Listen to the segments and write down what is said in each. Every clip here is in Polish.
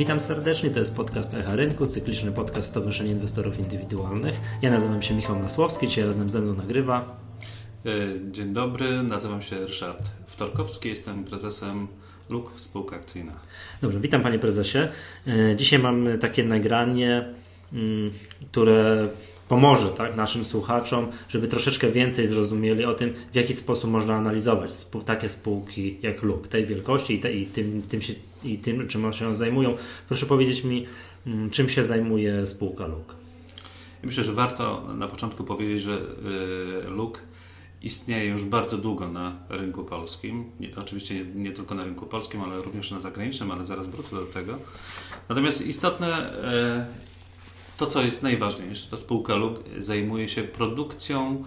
Witam serdecznie, to jest podcast Echa Rynku, cykliczny podcast Stowarzyszenia Inwestorów Indywidualnych. Ja nazywam się Michał Masłowski, dzisiaj razem ze mną nagrywa. E, dzień dobry, nazywam się Ryszard Wtorkowski, jestem prezesem LUK Spółka Akcyjna. Dobrze, witam panie prezesie. E, dzisiaj mamy takie nagranie, mm, które pomoże tak, naszym słuchaczom, żeby troszeczkę więcej zrozumieli o tym, w jaki sposób można analizować takie spółki jak LUK, tej wielkości i, te, i, tym, tym się, i tym, czym się zajmują. Proszę powiedzieć mi, mm, czym się zajmuje spółka LUK? Myślę, że warto na początku powiedzieć, że y, LUK istnieje już bardzo długo na rynku polskim. Nie, oczywiście nie, nie, tylko na rynku polskim, ale również na zagranicznym, ale zaraz wrócę do tego. Natomiast istotne to, co jest najważniejsze, ta spółka LUG zajmuje się produkcją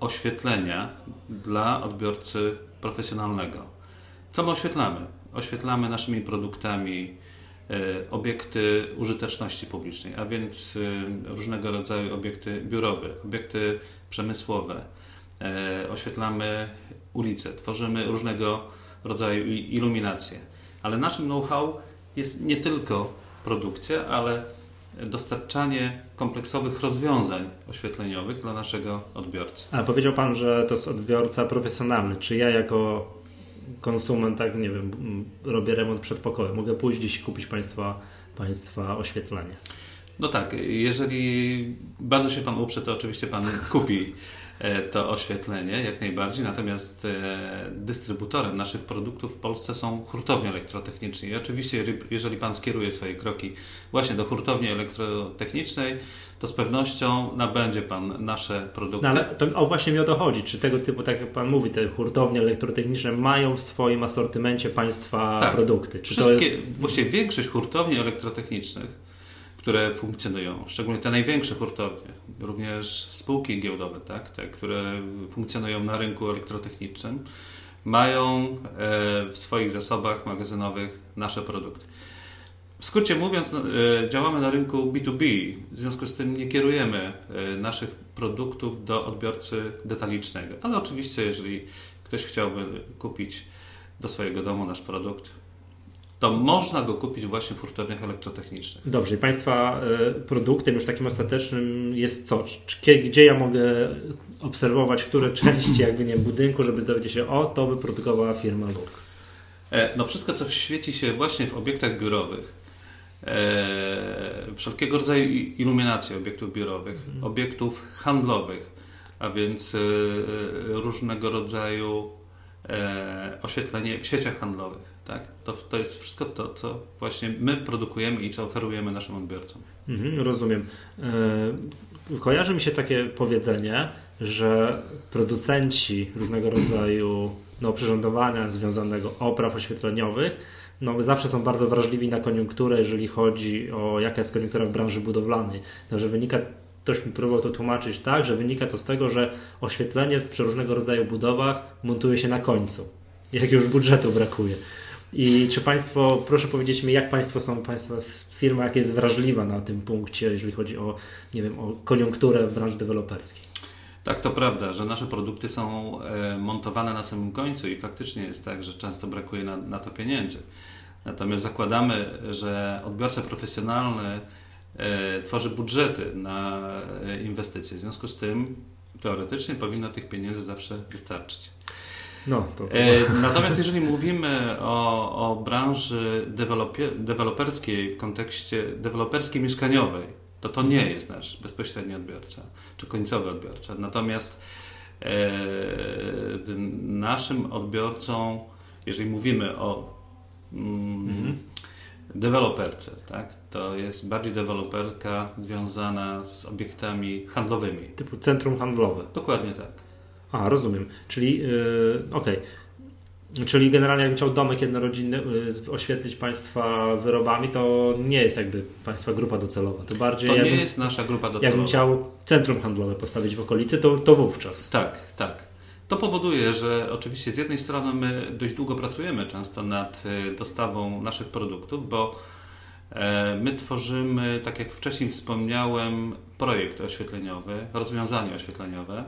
oświetlenia dla odbiorcy profesjonalnego. Co my oświetlamy? Oświetlamy naszymi produktami e, obiekty użyteczności publicznej, a więc e, różnego rodzaju obiekty biurowe, obiekty przemysłowe. E, oświetlamy ulice, tworzymy różnego rodzaju iluminacje. Ale naszym know-how jest nie tylko produkcja, ale dostarczanie kompleksowych rozwiązań oświetleniowych dla naszego odbiorcy. A powiedział Pan, że to jest odbiorca profesjonalny. Czy ja jako konsument, tak nie wiem, robię remont przedpokoju, mogę pójść dziś kupić Państwa, państwa oświetlenie? No tak, jeżeli bardzo się Pan uprze, to oczywiście Pan kupi to oświetlenie, jak najbardziej. Natomiast e, dystrybutorem naszych produktów w Polsce są hurtownie elektrotechniczne. I oczywiście, jeżeli Pan skieruje swoje kroki właśnie do hurtowni elektrotechnicznej, to z pewnością nabędzie Pan nasze produkty. No ale to o właśnie mi o to chodzi. Czy tego typu, tak jak Pan mówi, te hurtownie elektrotechniczne mają w swoim asortymencie Państwa tak. produkty? Czy Wszystkie, jest... właściwie większość hurtowni elektrotechnicznych które funkcjonują, szczególnie te największe hurtownie, również spółki giełdowe, tak, te, które funkcjonują na rynku elektrotechnicznym, mają e, w swoich zasobach magazynowych nasze produkty. W skrócie mówiąc, e, działamy na rynku B2B, w związku z tym nie kierujemy e, naszych produktów do odbiorcy detalicznego, ale oczywiście, jeżeli ktoś chciałby kupić do swojego domu nasz produkt, to można go kupić właśnie w hurtowniach elektrotechnicznych. Dobrze, i Państwa e, produktem już takim ostatecznym jest co? Gdzie ja mogę obserwować, które części jakby nie budynku, żeby dowiedzieć się, o, to wyprodukowała firma LUK? E, no wszystko, co świeci się właśnie w obiektach biurowych, e, wszelkiego rodzaju iluminacji obiektów biurowych, mhm. obiektów handlowych, a więc różnego rodzaju oświetlenie w sieciach handlowych tak? To, to jest wszystko to, co właśnie my produkujemy i co oferujemy naszym odbiorcom. Mhm, rozumiem. Yy, kojarzy mi się takie powiedzenie, że producenci różnego rodzaju no, przyrządowania związanego opraw oświetleniowych no, zawsze są bardzo wrażliwi na koniunkturę, jeżeli chodzi o jaka jest koniunktura w branży budowlanej. No, że wynika ktoś mi próbował to tłumaczyć tak, że wynika to z tego, że oświetlenie przy różnego rodzaju budowach montuje się na końcu, jak już budżetu brakuje. I czy Państwo, proszę powiedzieć mi, jak Państwo są, Państwa firma, jak jest wrażliwa na tym punkcie, jeżeli chodzi o, nie wiem, o koniunkturę w branży deweloperskiej? Tak, to prawda, że nasze produkty są e, montowane na samym końcu i faktycznie jest tak, że często brakuje na, na to pieniędzy. Natomiast zakładamy, że odbiorca profesjonalny e, tworzy budżety na e, inwestycje. W związku z tym teoretycznie powinno tych pieniędzy zawsze wystarczyć. No, to, to... E, natomiast jeżeli mówimy o, o branży deweloperskiej w kontekście deweloperskiej mieszkaniowej, to to nie jest nasz bezpośredni odbiorca, czy końcowy odbiorca. Natomiast e, naszym odbiorcą, jeżeli mówimy o mm, mhm. deweloperce, tak, to jest bardziej deweloperka związana z obiektami handlowymi. Typu centrum handlowe. Dokładnie tak. A, rozumiem. Czyli, yy, okej. Okay. Czyli generalnie jakbym chciał domek jednorodzinny yy, oświetlić Państwa wyrobami, to nie jest jakby Państwa grupa docelowa. To bardziej. To nie jest nasza grupa docelowa. Jakbym chciał centrum handlowe postawić w okolicy, to, to wówczas. Tak, tak. To powoduje, że oczywiście z jednej strony my dość długo pracujemy często nad y, dostawą naszych produktów, bo e, my tworzymy, tak jak wcześniej wspomniałem, projekt oświetleniowy, rozwiązanie oświetleniowe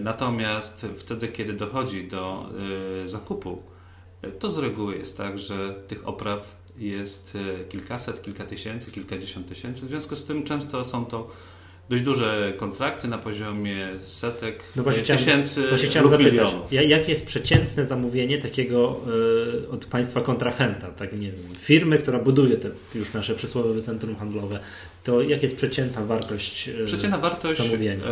natomiast wtedy, kiedy dochodzi do e, zakupu, e, to z reguły jest tak, że tych opraw jest e, kilkaset, kilka tysięcy, kilkadziesiąt tysięcy. W związku z tym często są to dość duże kontrakty na poziomie setek no właśnie tysięcy właśnie chciałem zapytać, milionów. jakie jest przeciętne zamówienie takiego y, od państwa kontrahenta, tak nie wiem, firmy, która buduje te już nasze przysłowiowe centrum handlowe, to jak jest przeciętna wartość y, Przeciętna wartość zamówienia?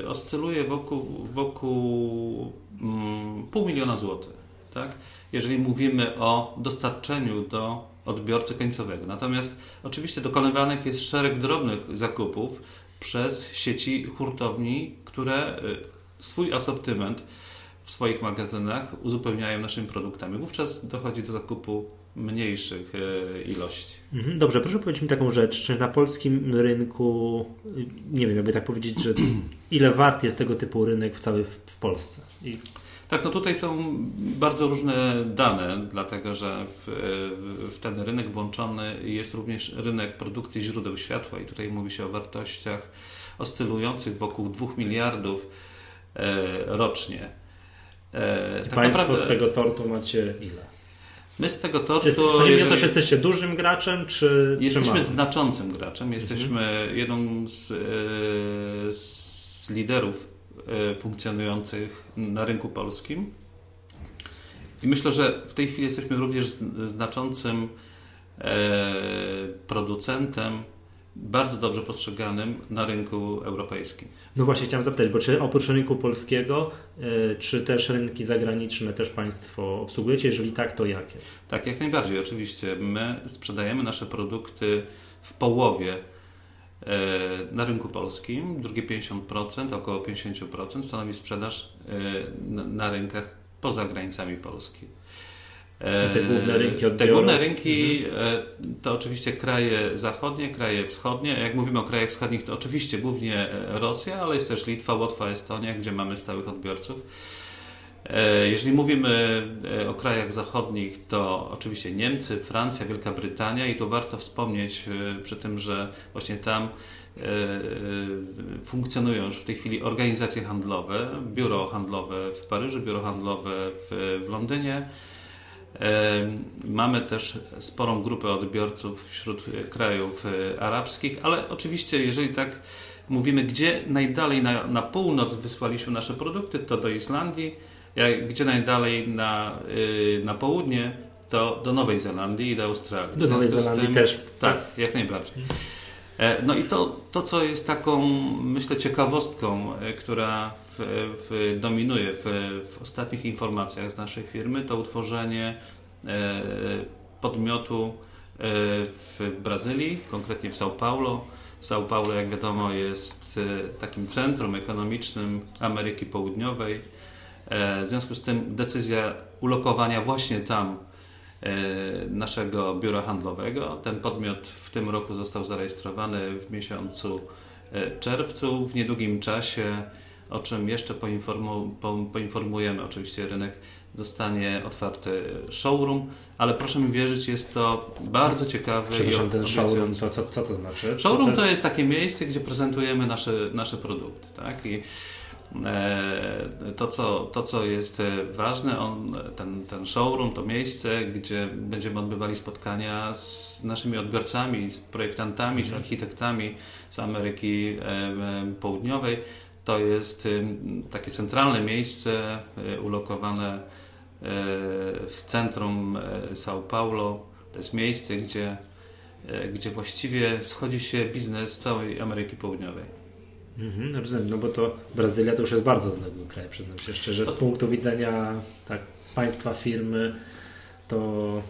Y, oscyluje wokół, wokół mm, pół miliona złotych, tak? jeżeli mówimy o dostarczeniu do odbiorcy końcowego. Natomiast oczywiście dokonywanych jest szereg drobnych zakupów, przez sieci hurtowni, które swój asortyment w swoich magazynach uzupełniają naszymi produktami. Wówczas dochodzi do zakupu mniejszych y, ilości. Mhm, dobrze, proszę powiedzieć mi taką rzecz, czy na polskim rynku, y, nie wiem, jakby tak powiedzieć, że ile wart jest tego typu rynek w całej w Polsce? I... Tak, no tutaj są bardzo różne dane, dlatego że w, w, ten rynek włączony jest również rynek produkcji źródeł światła i tutaj mówi się o wartościach oscylujących wokół 2 miliardów e, rocznie. E, tak Państwo naprawdę, z tego tortu macie ile? My z tego tortu. Czy, chodzi mi o to, czy jesteście dużym graczem, czy. Jesteśmy czy znaczącym graczem. Jesteśmy mhm. jedną z, e, z liderów E, funkcjonujących na rynku polskim. I myślę, że w tej chwili jesteśmy również znaczącym e, producentem, bardzo dobrze postrzeganym na rynku europejskim. No właśnie chciałem zapytać, bo czy oprócz rynku polskiego, e, czy też rynki zagraniczne też Państwo obsługujecie? Jeżeli tak, to jakie? Tak, jak najbardziej, oczywiście. My sprzedajemy nasze produkty w połowie E, na rynku polskim, drugie 50%, około 50% stanowi sprzedaż e, na rynkach poza granicami Polski. I te główne rynki? Te główne rynki mhm. to oczywiście kraje zachodnie, kraje wschodnie. Jak mówimy o krajach wschodnich, to oczywiście głównie Rosja, ale jest też Litwa, Łotwa, Estonia, gdzie mamy stałych odbiorców. E, jeżeli mówimy e, o krajach zachodnich, to oczywiście Niemcy, Francja, Wielka Brytania i to warto wspomnieć e, przy tym, że właśnie tam funkcjonują już w tej chwili organizacje handlowe, biuro handlowe w Paryżu, biuro handlowe w, w Londynie. Mamy też sporą grupę odbiorców wśród krajów arabskich, ale oczywiście, jeżeli tak mówimy, gdzie najdalej na, na północ wysłaliśmy nasze produkty, to do Islandii gdzie najdalej na, yy, na południe, to do Nowej Zelandii i do Australii. Do Nowej Zelandii tym, też. Tak, jak najbardziej. E, no i to, to, co jest taką, myślę, ciekawostką, e, która w, dominuje w, w, ostatnich informacjach z naszej firmy, to utworzenie e, podmiotu w Brazylii, konkretnie w São Paulo. São Paulo, jak wiadomo, jest takim centrum ekonomicznym Ameryki Południowej E, w związku z tym decyzja ulokowania właśnie tam e, naszego biura handlowego. Ten podmiot w tym roku został zarejestrowany w miesiącu e, czerwcu. W niedługim czasie, o czym jeszcze poinformu, poinformujemy, oczywiście rynek zostanie otwarty showroom, ale proszę mi wierzyć, jest to bardzo ciekawy Przepraszam, ten showroom, to co, co to znaczy? Showroom to jest? to jest takie miejsce, gdzie prezentujemy nasze, nasze produkty. Tak? I E, to co, to, co jest e, ważne, on, ten, ten showroom to miejsce, gdzie będziemy odbywali spotkania z naszymi odbiorcami, z projektantami, z mhm. architektami z Ameryki e, Południowej. To jest takie centralne miejsce ulokowane w centrum São Paulo. To jest miejsce, gdzie, gdzie właściwie schodzi się biznes całej Ameryki Południowej. Mhm, rozumiem, no bo to Brazylia to już jest bardzo odległy kraj, przyznam się szczerze. Z punktu widzenia tak, państwa, firmy, to,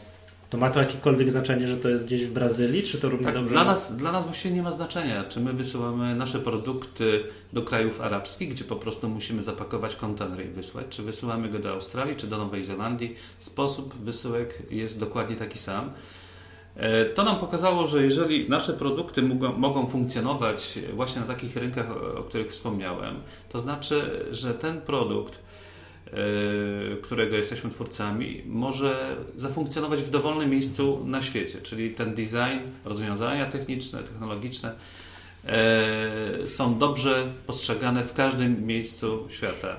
to ma to jakiekolwiek znaczenie, że to jest gdzieś w Brazylii, czy to równie tak, dobrze? Dla nas, dla nas właściwie nie ma znaczenia, czy my wysyłamy nasze produkty do krajów arabskich, gdzie po prostu musimy zapakować kontener i wysłać, czy wysyłamy go do Australii, czy do Nowej Zelandii. Sposób wysyłek jest dokładnie taki sam. E, to nam pokazało, że jeżeli nasze produkty mogą, mogą, funkcjonować właśnie na takich rynkach, o których wspomniałem, to znaczy, że ten produkt, którego jesteśmy twórcami, może zafunkcjonować w dowolnym miejscu na świecie, czyli ten design, rozwiązania techniczne, technologiczne e, są dobrze postrzegane w każdym miejscu świata.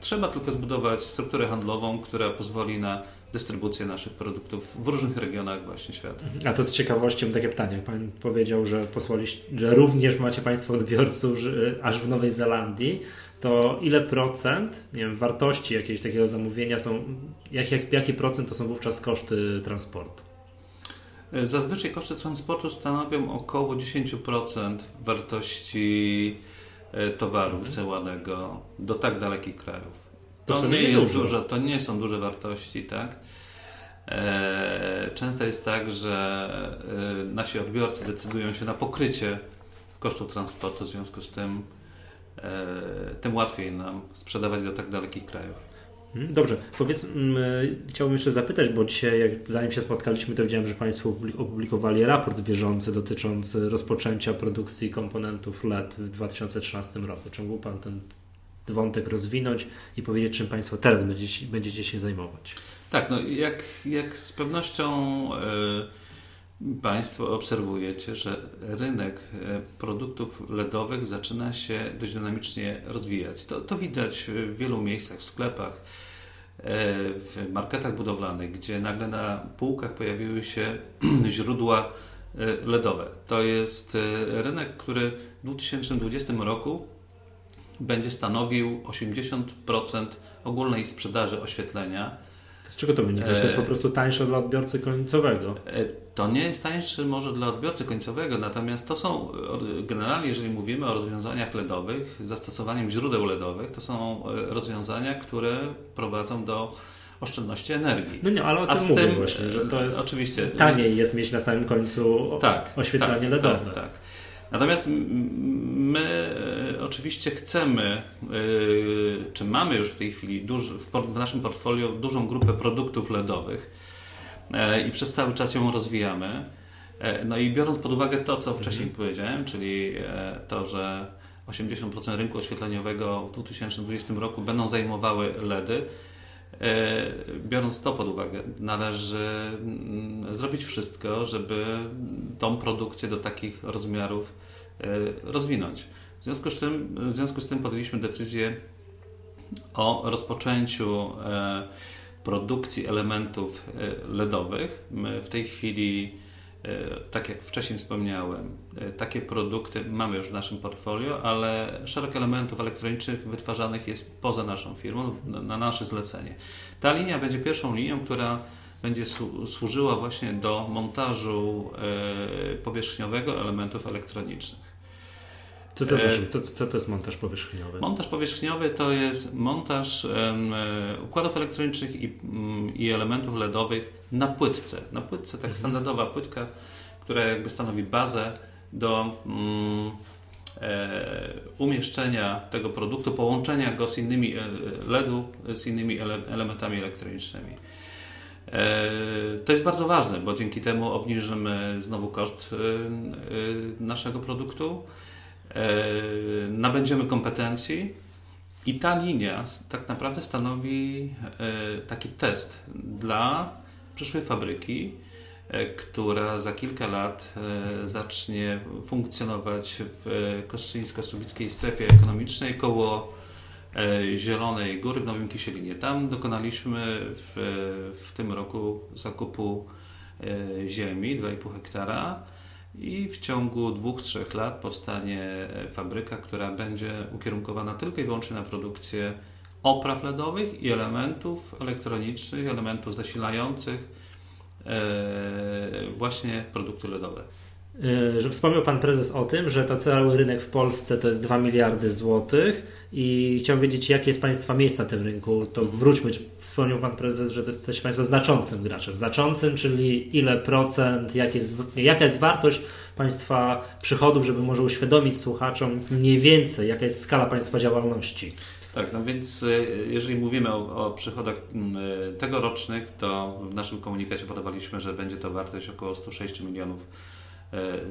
Trzeba tylko zbudować strukturę handlową, która pozwoli na dystrybucję naszych produktów w różnych regionach właśnie świata. A to z ciekawością takie pytanie. Pan powiedział, że posłaliście, że również macie Państwo odbiorców aż w Nowej Zelandii. To ile procent nie wiem, wartości jakiegoś takiego zamówienia są, jak, jak, jaki procent to są wówczas koszty transportu? Zazwyczaj koszty transportu stanowią około 10% wartości e, towaru wysyłanego do tak dalekich krajów. To, to nie jest dużo. dużo, to nie są duże wartości, tak? E, często jest tak, że e, nasi odbiorcy decydują się na pokrycie kosztów transportu, w związku z tym tym łatwiej nam sprzedawać do tak dalekich krajów. Hmm, dobrze, powiedz, chciałbym jeszcze zapytać, bo dzisiaj, jak, zanim się spotkaliśmy, to widziałem, że Państwo opublikowali raport bieżący dotyczący rozpoczęcia produkcji komponentów LED w 2013 roku. Czy mógł Pan ten wątek rozwinąć i powiedzieć, czym Państwo teraz będziecie, będziecie się zajmować? Tak, no jak, jak z pewnością y, Państwo obserwujecie, że rynek e, produktów LEDowych zaczyna się dość dynamicznie rozwijać. To, to widać w wielu miejscach, w sklepach E, w marketach budowlanych, gdzie nagle na półkach pojawiły się źródła e, LEDowe. To jest rynek, który w 2020 roku będzie stanowił 80% ogólnej sprzedaży oświetlenia z czego to wynika? Że to jest po prostu tańsze dla odbiorcy końcowego? E, to nie jest tańsze może dla odbiorcy końcowego, natomiast to są generalnie, jeżeli mówimy o rozwiązaniach LEDowych, zastosowaniem źródeł LEDowych, to są e, rozwiązania, które prowadzą do oszczędności energii. No nie, ale o tym mówię właśnie, że to jest oczywiście taniej jest mieć na samym końcu tak, oświetlenie tak, LEDowe. Tak, tak. Natomiast my e, oczywiście chcemy, e, czy mamy już w tej chwili w naszym portfolio dużą grupę produktów LEDowych e, i przez cały czas ją rozwijamy. No i biorąc pod uwagę to, co wcześniej mhm. powiedziałem, czyli to, że 80% rynku oświetleniowego w 2020 roku będą zajmowały LEDy, biorąc to pod uwagę, należy mm, zrobić wszystko, żeby tą produkcję do takich rozmiarów E, rozwinąć. W związku z tym, w związku z tym podjęliśmy decyzję o rozpoczęciu e, produkcji elementów e, LEDowych. My w tej chwili, tak jak wcześniej wspomniałem, takie produkty mamy już w naszym portfolio, ale szereg elementów elektronicznych wytwarzanych jest poza naszą firmą, na nasze zlecenie. Ta linia będzie pierwszą linią, która będzie służyła właśnie do montażu powierzchniowego elementów elektronicznych. Co to, znaczy, co, co to jest montaż powierzchniowy? Montaż powierzchniowy to jest montaż um, układów elektronicznych i, um, i, elementów LEDowych na płytce. Na płytce, tak mhm. standardowa płytka, która jakby stanowi bazę do um, e, umieszczenia tego produktu, połączenia go z innymi e, LEDu, z innymi ele, elementami elektronicznymi. E, to jest bardzo ważne, bo dzięki temu obniżymy znowu koszt naszego produktu E, nabędziemy kompetencji i ta linia tak naprawdę stanowi e, taki test dla przyszłej fabryki, e, która za kilka lat zacznie funkcjonować w Kostrzyńsko-Słubickiej strefie ekonomicznej koło Zielonej Góry w Nowym Kisielinie. Tam dokonaliśmy w, w tym roku zakupu ziemi 2,5 hektara i w ciągu dwóch, trzech lat powstanie fabryka, która będzie ukierunkowana tylko i wyłącznie na produkcję opraw LEDowych i elementów elektronicznych, elementów zasilających e, właśnie produkty LEDowe. E, że wspomniał Pan Prezes o tym, że to cały rynek w Polsce to jest 2 miliardy złotych i chciałbym wiedzieć, jakie jest Państwa miejsce na tym rynku. To wróćmy, wspomniał Pan Prezes, że to jesteście Państwo znaczącym graczem. Znaczącym, czyli ile procent, jak jest, jaka jest wartość Państwa przychodów, żeby może uświadomić słuchaczom mniej więcej, jaka jest skala Państwa działalności. Tak, no więc e, jeżeli mówimy o, o przychodach e, tegorocznych, to w naszym komunikacie podawaliśmy, że będzie to wartość około 106 milionów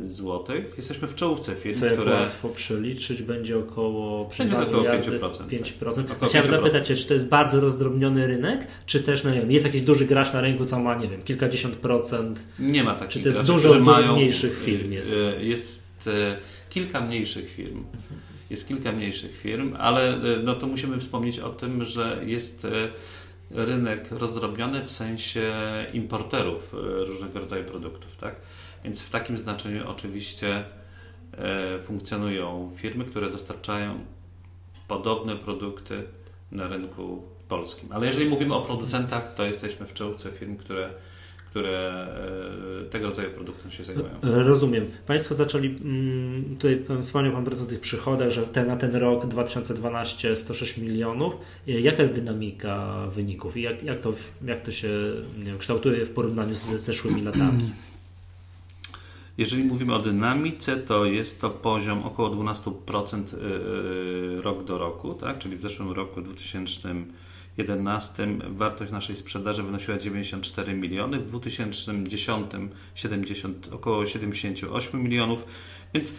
złotych. Jesteśmy w czołówce firm, Co które... łatwo przeliczyć, będzie około, będzie około 5%. 5%. Tak. Chciałem 5%. zapytać Cię, czy to jest bardzo rozdrobniony rynek, czy też, no nie wiem, jest jakiś duży gracz na rynku, co ma, nie wiem, kilkadziesiąt procent? Nie ma takich Czy to jest graczy, dużo, dużo mają, mniejszych firm? Jest, e, jest e, kilka mniejszych firm. jest kilka mniejszych firm, ale no to musimy wspomnieć o tym, że jest rynek rozdrobniony w sensie importerów różnego rodzaju produktów, tak? Więc w takim znaczeniu oczywiście funkcjonują firmy, które dostarczają podobne produkty na rynku polskim. Ale jeżeli mówimy o producentach, to jesteśmy w czołówce firm, które które e, tego rodzaju produktem się zajmują. Rozumiem. Państwo zaczęli, mm, tutaj wspomniał Pan bardzo o tych przychodach, że ten, na ten rok 2012 106 milionów. E, jaka jest dynamika wyników i jak, jak, to, jak to się wiem, kształtuje w porównaniu z zeszłymi latami? Jeżeli mówimy o dynamice, to jest to poziom około 12% e, rok do roku, tak? czyli w zeszłym roku 2011 wartość naszej sprzedaży wynosiła 94 miliony, w 2010 70, około 78 milionów, więc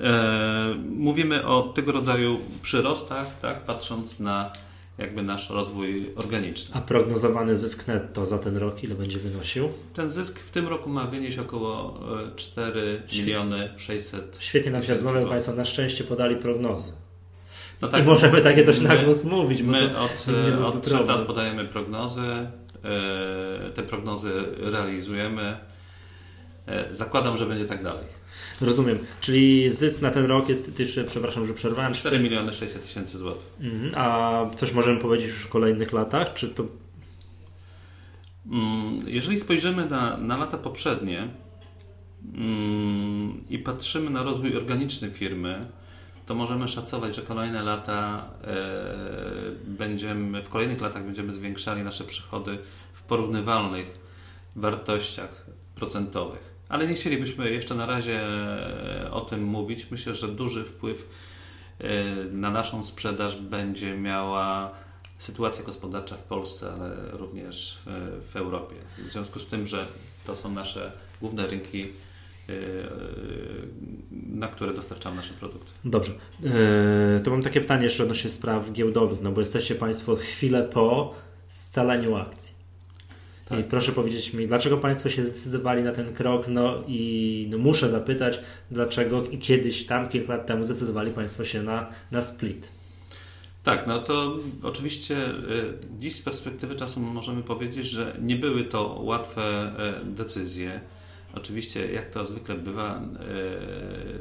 e, mówimy o tego rodzaju przyrostach, tak? patrząc na jakby nasz rozwój organiczny. A prognozowany zysk netto za ten rok ile będzie wynosił? Ten zysk w tym roku ma wynieść około 4 e, miliony 600 Świetnie nam się rozmawia, Państwo na szczęście podali prognozy. No tak, I możemy takie coś na głos mówić. My od, od 3 lat podajemy prognozy, e, te prognozy realizujemy. E, zakładam, że będzie tak dalej. Rozumiem. Czyli zysk na ten rok jest, jeszcze, przepraszam, że przerwałem. 4 miliony 600 tysięcy złotych. Mhm. A coś możemy powiedzieć już w kolejnych latach? Czy to... Mm, jeżeli spojrzymy na, na lata poprzednie mm, i patrzymy na rozwój organiczny firmy, to możemy szacować, że kolejne lata e, będziemy, w kolejnych latach będziemy zwiększali nasze przychody w porównywalnych wartościach procentowych. Ale nie chcielibyśmy jeszcze na razie e, o tym mówić. Myślę, że duży wpływ e, na naszą sprzedaż będzie miała sytuacja gospodarcza w Polsce, ale również w, Europie. W związku z tym, że to są nasze główne rynki e, na które dostarczamy nasze produkty. Dobrze. To mam takie pytanie jeszcze odnośnie spraw giełdowych, no bo jesteście Państwo chwilę po scaleniu akcji. Tak. I proszę powiedzieć mi, dlaczego Państwo się zdecydowali na ten krok? No i no muszę zapytać, dlaczego i kiedyś tam, kilka lat temu, zdecydowali Państwo się na, na split. Tak, no to oczywiście y, dziś z perspektywy czasu możemy powiedzieć, że nie były to łatwe y, decyzje. Oczywiście, jak to zwykle bywa y,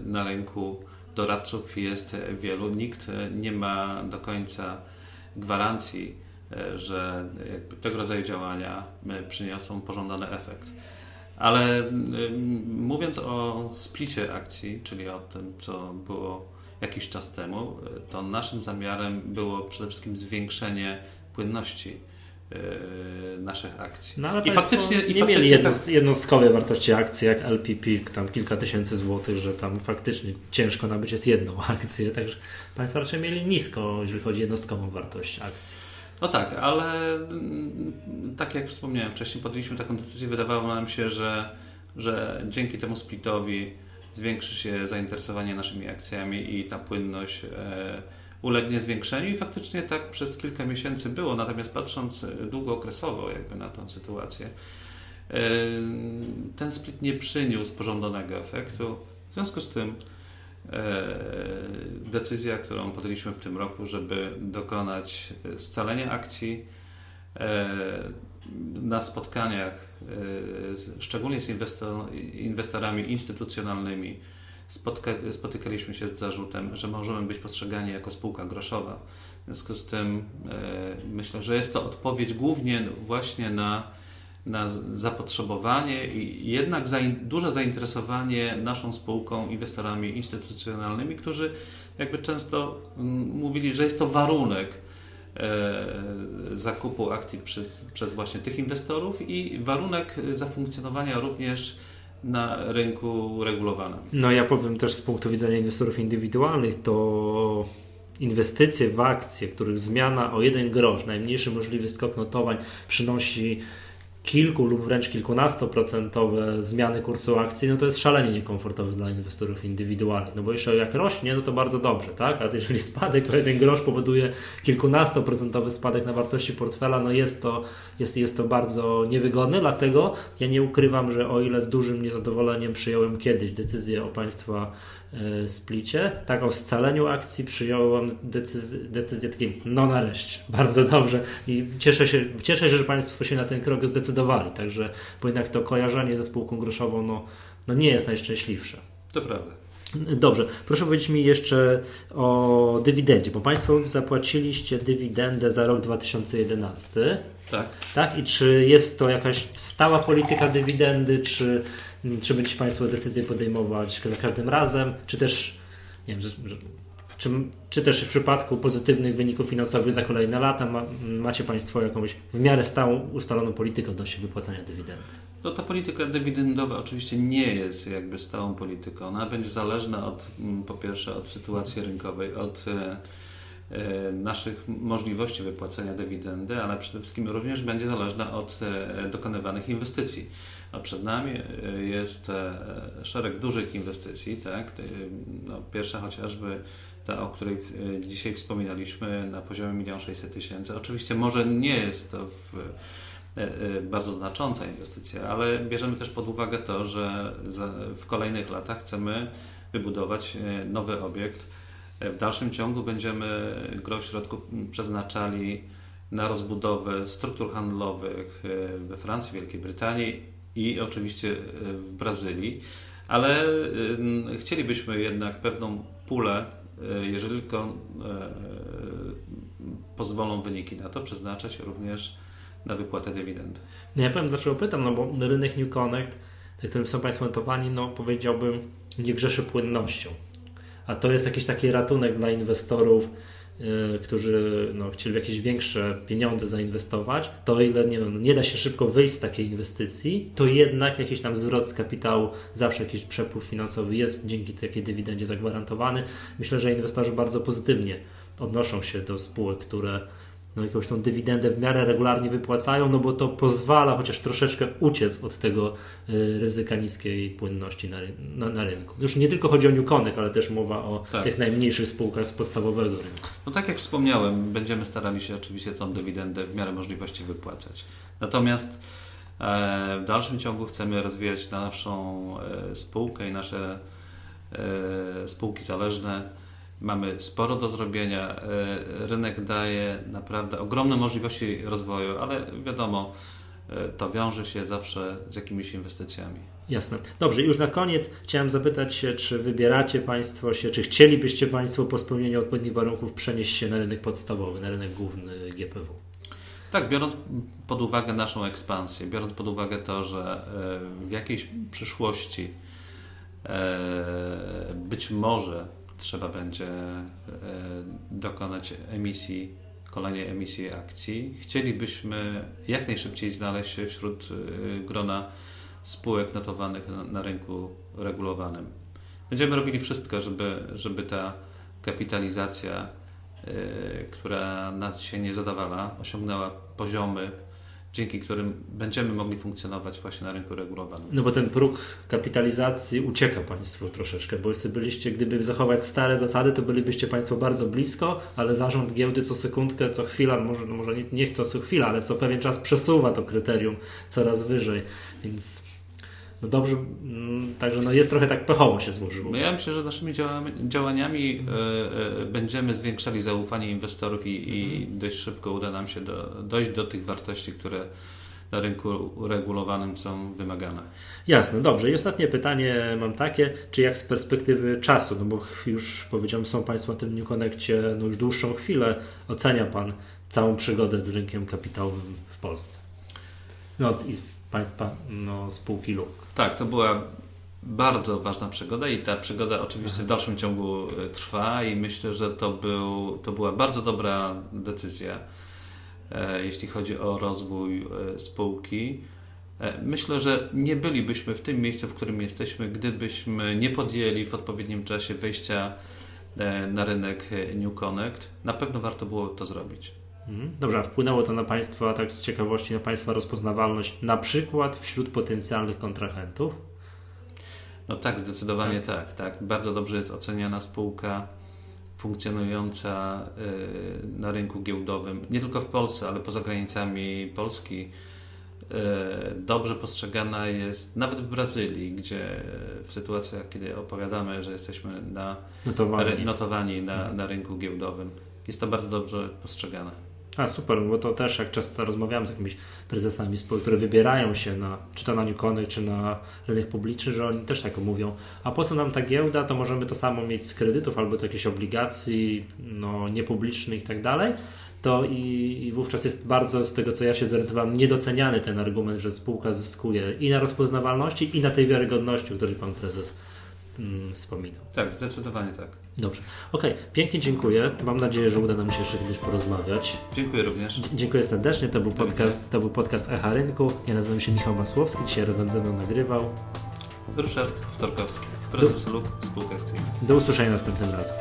na rynku, doradców jest wielu. Nikt nie ma do końca gwarancji że tego rodzaju działania e, przyniosą pożądany efekt. Ale mówiąc o splicie akcji, czyli o tym, co było jakiś czas temu, e, to naszym zamiarem było przede wszystkim zwiększenie płynności naszych akcji. No ale I faktycznie nie i mieli tak... jednostkowe wartości akcji jak LPP, tam kilka tysięcy złotych, że tam faktycznie ciężko nabyć jest jedną akcję, także Państwo raczej mieli nisko, jeżeli chodzi o jednostkową wartość akcji. No tak, ale mm, tak jak wspomniałem wcześniej, podjęliśmy taką decyzję. Wydawało nam się, że, że dzięki temu splitowi zwiększy się zainteresowanie naszymi akcjami i ta płynność e, ulegnie zwiększeniu i faktycznie tak przez kilka miesięcy było. Natomiast patrząc długookresowo jakby na tę sytuację, e, ten split nie przyniósł pożądanego efektu. W związku z tym E, decyzja, którą podjęliśmy w tym roku, żeby dokonać scalenia akcji e, na spotkaniach, e, szczególnie z inwestorami instytucjonalnymi, spotka, spotykaliśmy się z zarzutem, że możemy być postrzegani jako spółka groszowa. W związku z tym myślę, że jest to odpowiedź głównie właśnie na na zapotrzebowanie i jednak duże zainteresowanie naszą spółką inwestorami instytucjonalnymi, którzy jakby często mm, mówili, że jest to warunek e, zakupu akcji przez, przez właśnie tych inwestorów i warunek zafunkcjonowania również na rynku regulowanym. No ja powiem też z punktu widzenia inwestorów indywidualnych, to inwestycje w akcje, których zmiana o jeden grosz, najmniejszy możliwy skok notowań przynosi kilku lub wręcz kilkunastoprocentowe zmiany kursu akcji, no to jest szalenie niekomfortowe dla inwestorów indywidualnych. No bo jeszcze jak rośnie, no to bardzo dobrze, tak? A jeżeli spadek o jeden grosz powoduje kilkunastoprocentowy spadek na wartości portfela, no jest to, jest, jest to bardzo niewygodne, dlatego ja nie ukrywam, że o ile z dużym niezadowoleniem przyjąłem kiedyś decyzję o Państwa splicie, tak o scaleniu akcji przyjąłem decyzję, decyzję takiej, no nareszcie, bardzo dobrze i cieszę się, cieszę się, że Państwo się na ten krok zdecydowali, także, bo jednak to kojarzenie ze spółką groszową, no, no nie jest najszczęśliwsze. To prawda. Dobrze, proszę powiedzieć mi jeszcze o dywidendzie, bo Państwo zapłaciliście dywidendę za rok 2011. Tak. Tak? I czy jest to jakaś stała polityka dywidendy, czy, czy będziecie Państwo decyzję podejmować za każdym razem, czy też nie wiem, że, że, czy, czy też w przypadku pozytywnych wyników finansowych za kolejne lata ma, macie Państwo jakąś w miarę stałą, ustaloną politykę odnośnie wypłacania dywidendy? No ta polityka dywidendowa oczywiście nie jest jakby stałą polityką. Ona będzie zależna od, mm, po pierwsze od sytuacji rynkowej, od e, e, naszych możliwości wypłacenia dywidendy, ale przede wszystkim również będzie zależna od e, dokonywanych inwestycji. A przed nami e, jest e, szereg dużych inwestycji. Tak? No, pierwsza chociażby ta, o której e, dzisiaj wspominaliśmy na poziomie 1 600 tysięcy. Oczywiście może nie jest to w bardzo znacząca inwestycja, ale bierzemy też pod uwagę to, że w kolejnych latach chcemy wybudować nowy obiekt. W dalszym ciągu będziemy gro środków przeznaczali na rozbudowę struktur handlowych we Francji, Wielkiej Brytanii i oczywiście w Brazylii, ale chcielibyśmy jednak pewną pulę, jeżeli tylko pozwolą wyniki na to, przeznaczać również na wypłatę dywidend. No ja powiem dlaczego pytam, no bo rynek New Connect, na którym są Państwo notowani, no powiedziałbym nie grzeszy płynnością. A to jest jakiś taki ratunek dla inwestorów, którzy no, chcieli jakieś większe pieniądze zainwestować, to ile nie, wiem, nie da się szybko wyjść z takiej inwestycji, to jednak jakiś tam zwrot z kapitału, zawsze jakiś przepływ finansowy jest dzięki takiej dywidendzie zagwarantowany. Myślę, że inwestorzy bardzo pozytywnie odnoszą się do spółek, które no, jakąś tą dywidendę w miarę regularnie wypłacają, no bo to pozwala chociaż troszeczkę uciec od tego y, ryzyka niskiej płynności na, na, na, rynku. Już nie tylko chodzi o Newconek, ale też mowa o tak. tych najmniejszych spółkach z podstawowego rynku. No tak jak wspomniałem, będziemy starali się oczywiście tą dywidendę w miarę możliwości wypłacać. Natomiast e, w dalszym ciągu chcemy rozwijać naszą e, spółkę i nasze e, spółki zależne Mamy sporo do zrobienia. E, rynek daje naprawdę ogromne możliwości rozwoju, ale wiadomo, e, to wiąże się zawsze z jakimiś inwestycjami. Jasne. Dobrze, już na koniec chciałem zapytać się, czy wybieracie Państwo się, czy chcielibyście Państwo po spełnieniu odpowiednich warunków przenieść się na rynek podstawowy, na rynek główny GPW? Tak, biorąc pod uwagę naszą ekspansję, biorąc pod uwagę to, że e, w jakiejś przyszłości być może trzeba będzie e, dokonać emisji, kolejnej emisji akcji. Chcielibyśmy jak najszybciej znaleźć się wśród e, grona spółek notowanych na, rynku regulowanym. Będziemy robili wszystko, żeby, żeby ta kapitalizacja, e, która nas dzisiaj nie zadawala, osiągnęła poziomy dzięki którym będziemy mogli funkcjonować właśnie na rynku regulowanym. No bo ten próg kapitalizacji ucieka Państwu troszeczkę, bo jeśli byliście, gdyby zachować stare zasady, to bylibyście Państwo bardzo blisko, ale zarząd giełdy co sekundkę, co chwila, może, no może nie, nie co chwila, ale co pewien czas przesuwa to kryterium coraz wyżej, więc no dobrze, mm, także no jest trochę tak pechowo się złożyło. No ja myślę, że naszymi działaniami y, y, będziemy zwiększali zaufanie inwestorów i, i, mhm. dość szybko uda nam się do, dojść do tych wartości, które na rynku regulowanym są wymagane. Jasne, dobrze. I ostatnie pytanie mam takie, czy jak z perspektywy czasu, no bo już powiedziałem, są Państwo na tym New Connectie no już dłuższą chwilę, ocenia Pan całą przygodę z rynkiem kapitałowym w Polsce? No i Państwa no, spółki LUK. Tak, to była bardzo ważna przygoda i ta przygoda oczywiście w dalszym ciągu e, trwa i myślę, że to, był, to była bardzo dobra decyzja, e, jeśli chodzi o rozwój e, spółki. Myślę, że nie bylibyśmy w tym miejscu, w którym jesteśmy, gdybyśmy nie podjęli w odpowiednim czasie wejścia na rynek New Connect. Na pewno warto było to zrobić. Mhm. Dobrze, a wpłynęło to na Państwa, tak z ciekawości, na Państwa rozpoznawalność, na przykład wśród potencjalnych kontrahentów? No tak, zdecydowanie tak. tak, tak. Bardzo dobrze jest oceniana spółka funkcjonująca y, na rynku giełdowym, nie tylko w Polsce, ale poza granicami Polski. e, dobrze postrzegana jest nawet w Brazylii, gdzie w sytuacjach, kiedy opowiadamy, że jesteśmy na, Notowani. notowani na, na rynku giełdowym, jest to bardzo dobrze postrzegane. A super, bo to też jak często rozmawiam z jakimiś prezesami spółek, które wybierają się na, czy to na Newcony, czy na rynek publiczny, że oni też tak mówią, a po co nam ta giełda, to możemy to samo mieć z kredytów albo z jakichś obligacji no, niepublicznych i tak dalej, to i, i wówczas jest bardzo, z tego co ja się zorientowałem, niedoceniany ten argument, że spółka zyskuje i na rozpoznawalności, i na tej wiarygodności, o której pan prezes mm, wspominał. Tak, zdecydowanie tak. Dobrze. Okej, pięknie dziękuję. Mam nadzieję, że uda nam się jeszcze kiedyś porozmawiać. Dziękuję również. Dziękuję serdecznie. To był Do podcast, to był podcast Echa Rynku. Ja nazywam się Michał Masłowski. Dzisiaj razem ze mną nagrywał. Ryszard Wtorkowski, prezes LUK Spółka Akcyjna. Do usłyszenia następnym razem.